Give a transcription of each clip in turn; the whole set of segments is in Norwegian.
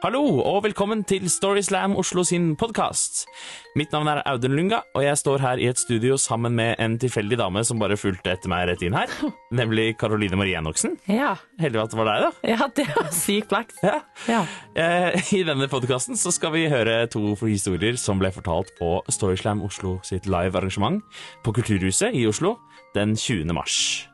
Hallo, og velkommen til Storyslam Oslo sin podkast. Mitt navn er Audun Lunga, og jeg står her i et studio sammen med en tilfeldig dame som bare fulgte etter meg rett inn her, nemlig Karoline Marie Enoksen. Ja. Heldig at det var deg, da. ja, det var sykt flaks. Ja. Ja. Eh, I denne podkasten skal vi høre to historier som ble fortalt på Storyslam Oslo sitt live arrangement på Kulturhuset i Oslo den 20. mars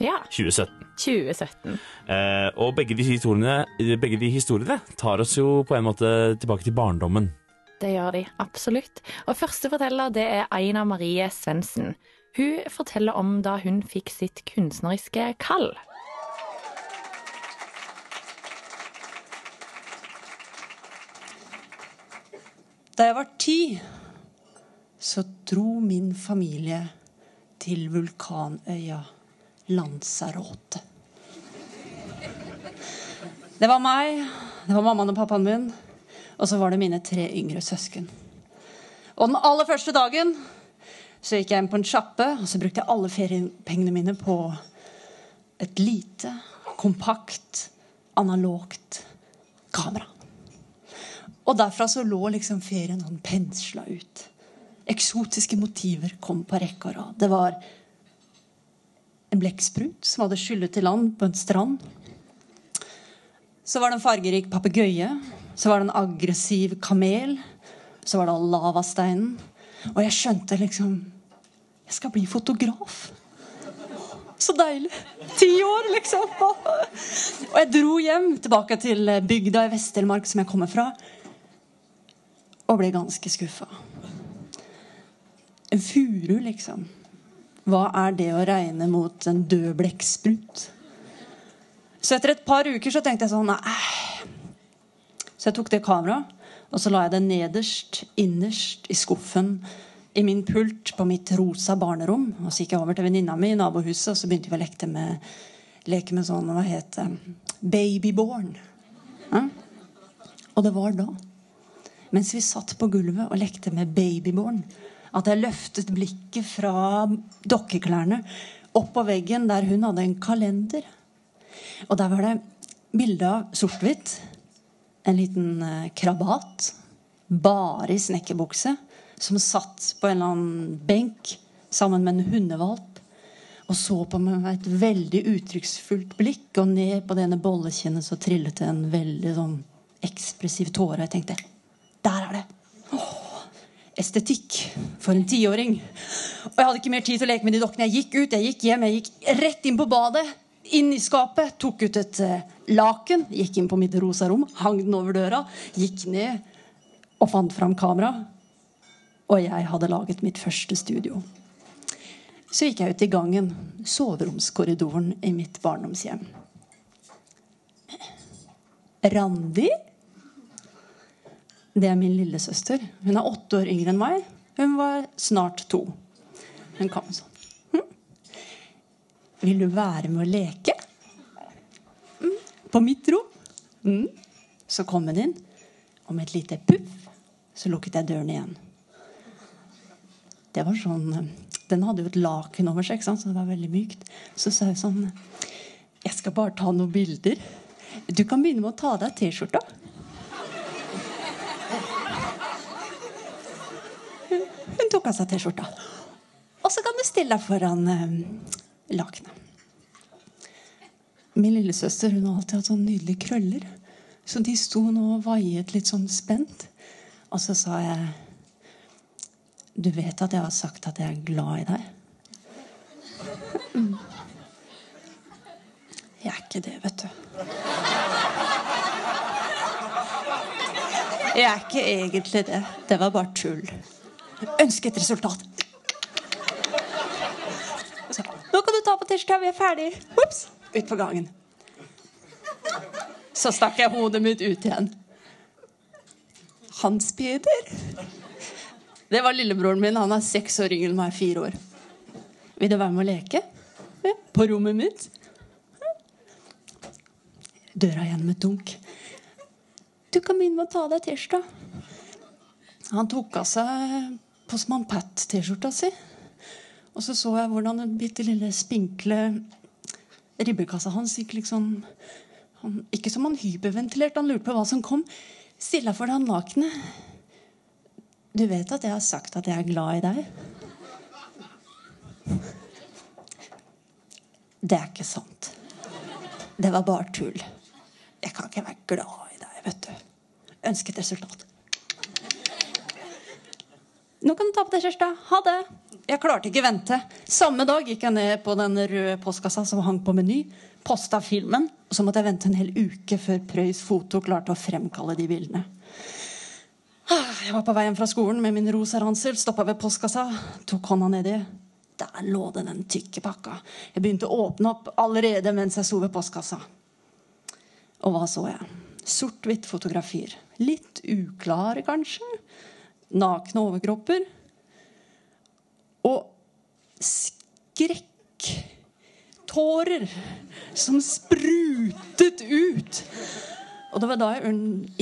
ja. 2017. 2017. Eh, og begge de, historiene, begge de historiene tar oss jo på en måte tilbake til barndommen. Det gjør de, absolutt. Og første forteller det er Aina Marie Svendsen. Hun forteller om da hun fikk sitt kunstneriske kall. Da jeg var ti, så dro min familie til vulkanøya Lanzarote. Det var meg, det var mammaen og pappaen min, og så var det mine tre yngre søsken. Og den aller første dagen så gikk jeg inn på en sjappe, og så brukte jeg alle feriepengene mine på et lite, kompakt, analogt kamera. Og derfra så lå liksom ferien sånn pensla ut. Eksotiske motiver kom på rekke og rad. Det var en blekksprut som hadde skyllet til land på en strand. Så var det en fargerik papegøye. Så var det en aggressiv kamel. Så var det lavasteinen. Og jeg skjønte liksom Jeg skal bli fotograf. Så deilig. Ti år, liksom. Og jeg dro hjem, tilbake til bygda i Vest-Telemark, som jeg kommer fra, og ble ganske skuffa. En furu, liksom. Hva er det å regne mot en død blekksprut? Så etter et par uker så tenkte jeg sånn Nei. Så jeg tok det kameraet, og så la jeg det nederst, innerst i skuffen i min pult på mitt rosa barnerom. Og så gikk jeg over til venninna mi i nabohuset, og så begynte vi å leke med, leke med sånn Hva het det? Babyborn. Ja? Og det var da, mens vi satt på gulvet og lekte med babyborn, at jeg løftet blikket fra dokkeklærne opp på veggen der hun hadde en kalender. Og der var det bilde av sort-hvitt. En liten eh, krabat. Bare i snekkerbukse. Som satt på en eller annen benk sammen med en hundevalp. Og så på meg med et veldig uttrykksfullt blikk. Og ned på det ene bollekinnet så trillet det en veldig sånn ekspressiv tåre. Jeg tenkte Der er det! Estetikk for en tiåring. Og jeg hadde ikke mer tid til å leke med de dokkene. Jeg gikk ut, jeg gikk hjem, jeg gikk rett inn på badet. Inn i skapet, tok ut et uh, laken, gikk inn på mitt rosa rom, hang den over døra, gikk ned og fant fram kamera. Og jeg hadde laget mitt første studio. Så gikk jeg ut i gangen, soveromskorridoren i mitt barndomshjem. Randi det er min lillesøster. Hun er åtte år yngre enn meg. Hun var snart to. Hun kom sånn. Hm? Vil du være med å leke? Mm. På mitt rom? Mm. Så kom hun inn, og med et lite puff så lukket jeg døren igjen. Det var sånn Den hadde jo et laken over seg, så det var veldig mykt. Så sa hun sånn Jeg skal bare ta noen bilder. Du kan begynne med å ta av deg T-skjorta. Hun tok av seg T-skjorta. Og så kan du stille deg foran eh, lakenet. Min lillesøster hun har alltid hatt sånn nydelige krøller. Så de sto nå og vaiet litt sånn spent. Og så sa jeg Du vet at jeg har sagt at jeg er glad i deg? Mm. Jeg er ikke det, vet du. Jeg er ikke egentlig det. Det var bare tull. Ønske et resultat. Så, Nå kan du ta på tirsdag, vi er ferdig. Ops, ut på gangen. Så stakk jeg hodet mitt ut igjen. Hans Peder. Det var lillebroren min. Han er seks år yngre enn meg. Fire år. Vil du være med å leke? Ja, på rommet mitt? Døra igjen med dunk. Du kan begynne med å ta av deg T-skjorta. Han tok av seg Postmann Pat-T-skjorta si. Og så så jeg hvordan den bitte lille spinkle ribbekassa hans gikk liksom Han, ikke som han hyperventilerte, han lurte på hva som kom. Stilla for deg nakne. Du vet at jeg har sagt at jeg er glad i deg? Det er ikke sant. Det var bare tull. Jeg kan ikke være glad i deg, vet du. Ønsket resultat. Nå kan du ta på deg, Kjersti. Ha det. Jeg klarte ikke vente. Samme dag gikk jeg ned på den røde postkassa som hang på Meny. Posta filmen. Og så måtte jeg vente en hel uke før Prøys Foto klarte å fremkalle de bildene. Ah, Jeg var på vei hjem fra skolen med min rosa ransel, stoppa ved postkassa, tok hånda nedi. Der lå det den tykke pakka. Jeg begynte å åpne opp allerede mens jeg sto ved postkassa. Og hva så jeg? Sort-hvitt fotografier. Litt uklare, kanskje. Nakne overkropper. Og skrekk. Tårer som sprutet ut. Og det var da jeg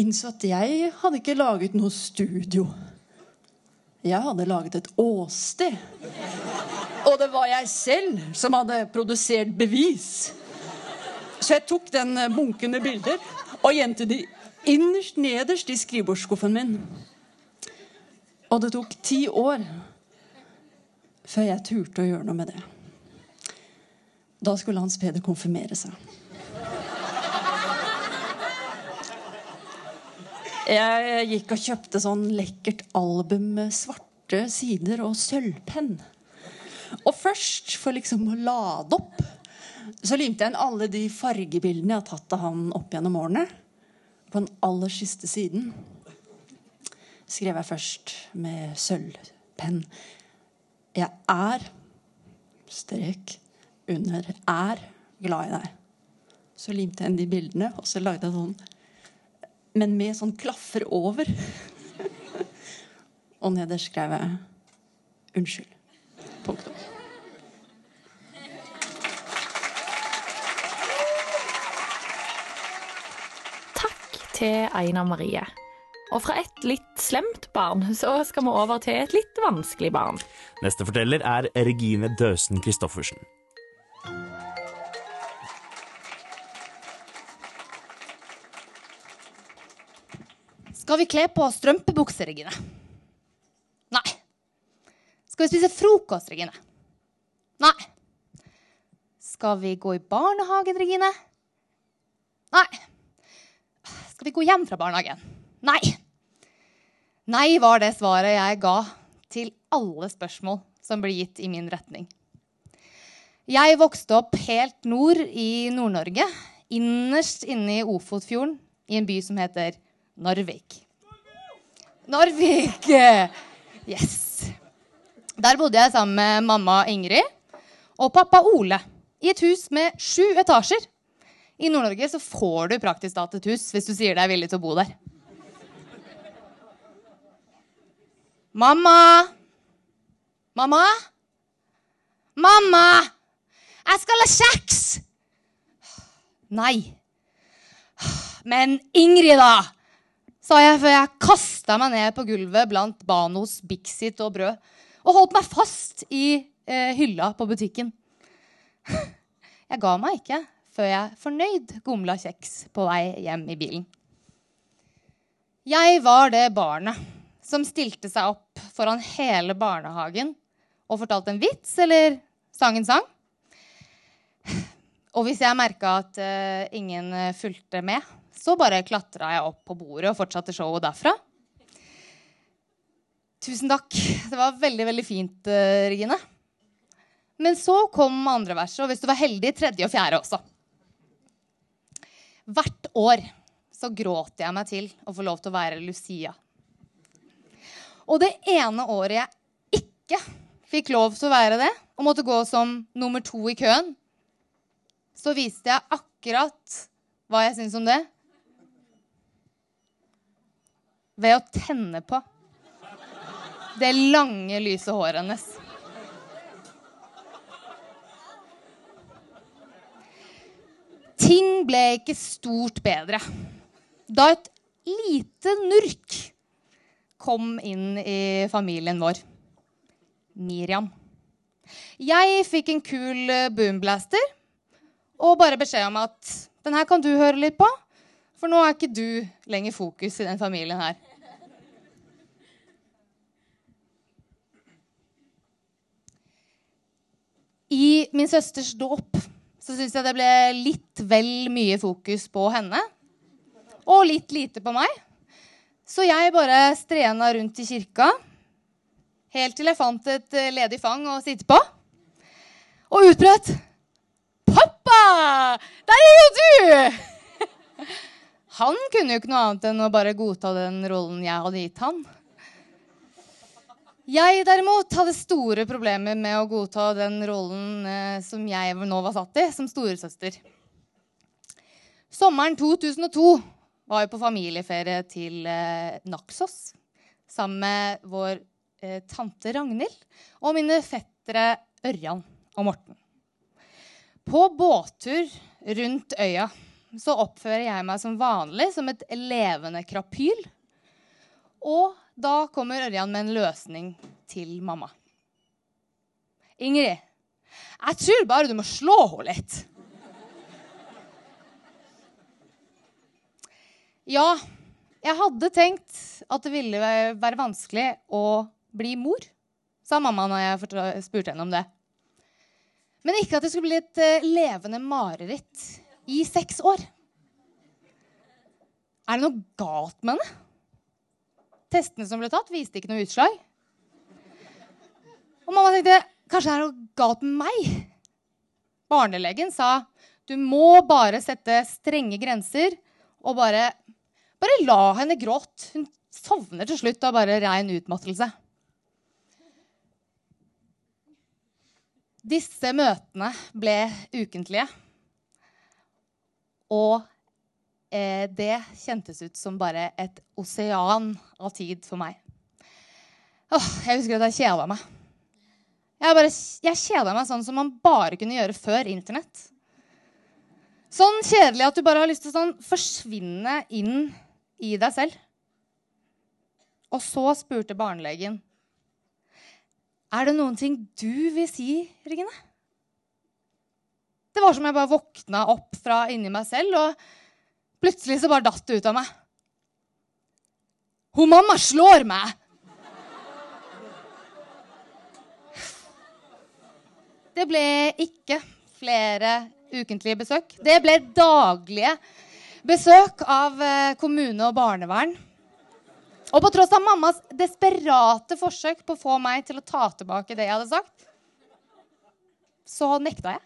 innså at jeg hadde ikke laget noe studio. Jeg hadde laget et åsted. Og det var jeg selv som hadde produsert bevis. Så jeg tok den bunken med bilder og gjemte de innerst nederst i skrivebordsskuffen min. Og det tok ti år før jeg turte å gjøre noe med det. Da skulle Hans Peder konfirmere seg. Jeg gikk og kjøpte sånn lekkert album med svarte sider og sølvpenn. Og først, for liksom å lade opp, så limte jeg inn alle de fargebildene jeg har tatt av han opp gjennom årene. På den aller siste siden skrev jeg først med sølvpenn Jeg er strek under er glad i deg. Så limte jeg inn de bildene, og så lagde jeg sånn men med sånn klaffer over. og nederst skrev jeg 'unnskyld'. Punktum. Takk til Aina Marie. Og fra et litt slemt barn, så skal vi over til et litt vanskelig barn. Neste forteller er Regine Døsen Christoffersen. Skal vi kle på strømpebukse, strømpebukser, Regine? Nei. Skal vi spise frokost, Regine? Nei. Skal vi gå i barnehagen, Regine? Nei. Skal vi gå hjem fra barnehagen? Nei. Nei var det svaret jeg ga til alle spørsmål som ble gitt i min retning. Jeg vokste opp helt nord i Nord-Norge, innerst inne i Ofotfjorden, i en by som heter Narvik. Narvik! Yes. Der bodde jeg sammen med mamma Ingrid og pappa Ole i et hus med sju etasjer. I Nord-Norge så får du praktisk talt et hus hvis du sier deg villig til å bo der. Mamma! Mamma? Mamma! Jeg skal ha kjeks! Nei. Men Ingrid, da! sa jeg før jeg kasta meg ned på gulvet blant Banos, Bixit og brød og holdt meg fast i eh, hylla på butikken. Jeg ga meg ikke før jeg fornøyd gomla kjeks på vei hjem i bilen. Jeg var det barnet som stilte seg opp foran hele barnehagen og fortalte en vits eller sang en sang. Og hvis jeg merka at uh, ingen eh, fulgte med, så bare klatra jeg opp på bordet og fortsatte showet derfra. Tusen takk. Det var veldig, veldig fint, uh, Regine. Men så kom andre verset, og hvis du var heldig, tredje og fjerde også. Hvert år så gråter jeg meg til å få lov til å være Lucia. Og det ene året jeg ikke fikk lov til å være det, og måtte gå som nummer to i køen, så viste jeg akkurat hva jeg syns om det. Ved å tenne på det lange, lyse håret hennes. Ting ble ikke stort bedre da et lite nurk kom inn i familien vår. Miriam. Jeg fikk en kul boomblaster og bare beskjed om at Den her kan du høre litt på. For nå er ikke du lenger fokus i den familien her. I min søsters dåp så syns jeg det ble litt vel mye fokus på henne. Og litt lite på meg. Så jeg bare strena rundt i kirka helt til jeg fant et eh, ledig fang å sitte på. Og utbrøt Pappa! Der er jo du! Han kunne jo ikke noe annet enn å bare godta den rollen jeg hadde gitt han. Jeg derimot hadde store problemer med å godta den rollen eh, som jeg nå var satt i, som storesøster. Sommeren 2002 var jo på familieferie til eh, Naxos sammen med vår eh, tante Ragnhild og mine fettere Ørjan og Morten. På båttur rundt øya så oppfører jeg meg som vanlig som et levende krapyl. Og da kommer Ørjan med en løsning til mamma. Ingrid, jeg tror bare du må slå henne litt. Ja, jeg hadde tenkt at det ville være vanskelig å bli mor, sa mamma når jeg spurte henne om det. Men ikke at det skulle bli et eh, levende mareritt i seks år. Er det noe galt med henne? Testene som ble tatt, viste ikke noe utslag. Og mamma tenkte kanskje det er noe galt med meg. Barnelegen sa du må bare sette strenge grenser og bare, bare la henne gråte. Hun sovner til slutt av bare rein utmattelse. Disse møtene ble ukentlige. Og eh, det kjentes ut som bare et osean av tid for meg. Åh, jeg husker at jeg kjeda meg. Jeg, bare, jeg kjeda meg sånn som man bare kunne gjøre før Internett. Sånn kjedelig at du bare har lyst til å sånn forsvinne inn i deg selv. Og så spurte barnelegen er det noen ting du vil si, Regine? Det var som jeg bare våkna opp fra inni meg selv, og plutselig så bare datt det ut av meg. Hun mamma slår meg! Det ble ikke flere ukentlige besøk. Det ble daglige besøk av eh, kommune og barnevern. Og på tross av mammas desperate forsøk på å få meg til å ta tilbake det jeg hadde sagt, så nekta jeg.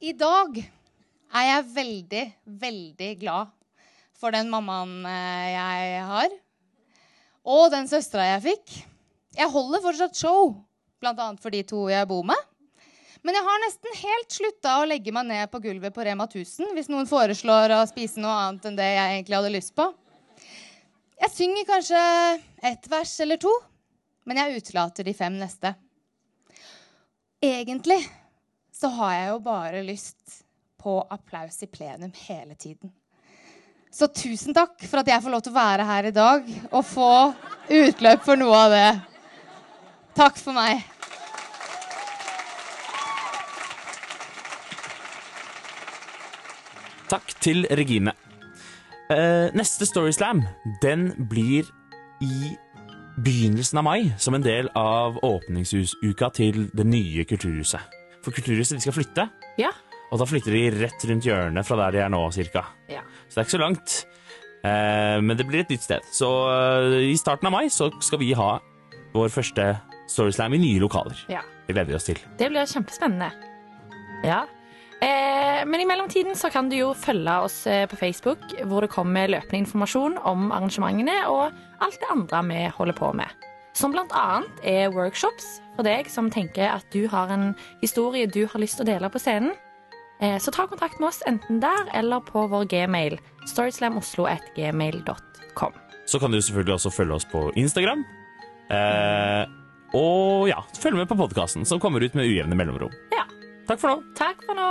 I dag er jeg veldig, veldig glad for den mammaen eh, jeg har, og den søstera jeg fikk. Jeg holder fortsatt show, bl.a. for de to jeg bor med. Men jeg har nesten helt slutta å legge meg ned på gulvet på Rema 1000 hvis noen foreslår å spise noe annet enn det jeg egentlig hadde lyst på. Jeg synger kanskje ett vers eller to, men jeg utelater de fem neste. Egentlig så har jeg jo bare lyst på applaus i plenum hele tiden. Så tusen takk for at jeg får lov til å være her i dag og få utløp for noe av det. Takk for meg. Takk til Regine. Eh, neste Storyslam den blir i begynnelsen av mai som en del av åpningsuka til det nye kulturhuset. For Kulturhuset de skal flytte, Ja. og da flytter de rett rundt hjørnet fra der de er nå, cirka. ja. Så det er ikke så langt. Eh, men det blir et nytt sted. Så eh, i starten av mai så skal vi ha vår første Storyslam i nye lokaler. ja. Det gleder vi oss til. Det blir kjempespennende. Ja. Eh, men i mellomtiden så kan du jo følge oss eh, på Facebook, hvor det kommer løpende informasjon om arrangementene og alt det andre vi holder på med. Som annet er workshops for deg som tenker at du har en historie du har lyst til å dele på scenen. Eh, så ta kontakt med oss enten der eller på vår gmail storyslamoslo.gmail.com. Så kan du selvfølgelig også følge oss på Instagram. Eh, og ja, følg med på podkasten som kommer ut med ujevne mellomrom. Ja. Takk for nå. Takk for nå.